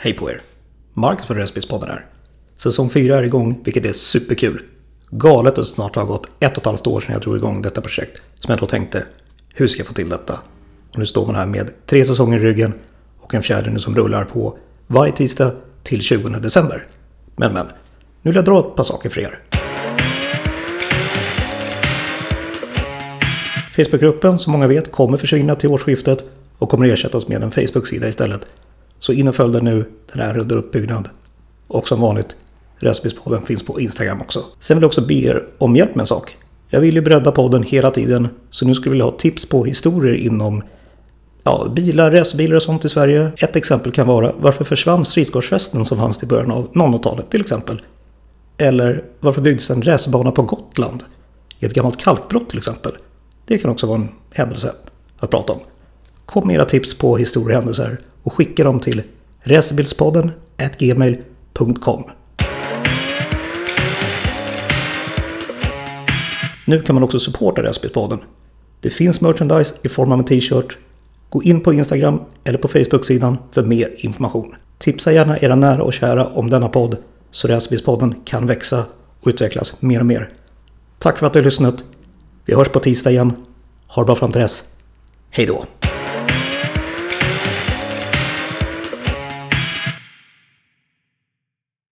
Hej på er! Marcus från Recipespodden här. Säsong 4 är igång, vilket är superkul. Galet att det snart har gått ett och ett halvt år sedan jag drog igång detta projekt. Som jag då tänkte, hur ska jag få till detta? Och nu står man här med tre säsonger i ryggen och en fjärde nu som rullar på varje tisdag till 20 december. Men men, nu vill jag dra ett par saker för er. Facebookgruppen, som många vet, kommer försvinna till årsskiftet och kommer ersättas med en Facebook-sida istället. Så in och följ den nu, den är under uppbyggnad. Och som vanligt, Recipespodden finns på Instagram också. Sen vill jag också be er om hjälp med en sak. Jag vill ju bredda podden hela tiden, så nu skulle jag vilja ha tips på historier inom ja, bilar, racerbilar och sånt i Sverige. Ett exempel kan vara varför försvann Stridsgårdsfesten som fanns i början av 00-talet till exempel? Eller varför byggdes en racerbana på Gotland? I ett gammalt kalkbrott till exempel. Det kan också vara en händelse att prata om. Kom med era tips på historiehändelser och skicka dem till racebilspodden gmail.com. Nu kan man också supporta Racebilspodden. Det finns merchandise i form av en t-shirt. Gå in på Instagram eller på Facebook-sidan för mer information. Tipsa gärna era nära och kära om denna podd så Racebilspodden kan växa och utvecklas mer och mer. Tack för att du har lyssnat. Vi hörs på tisdag igen. Ha det bra fram till dess. Hej då!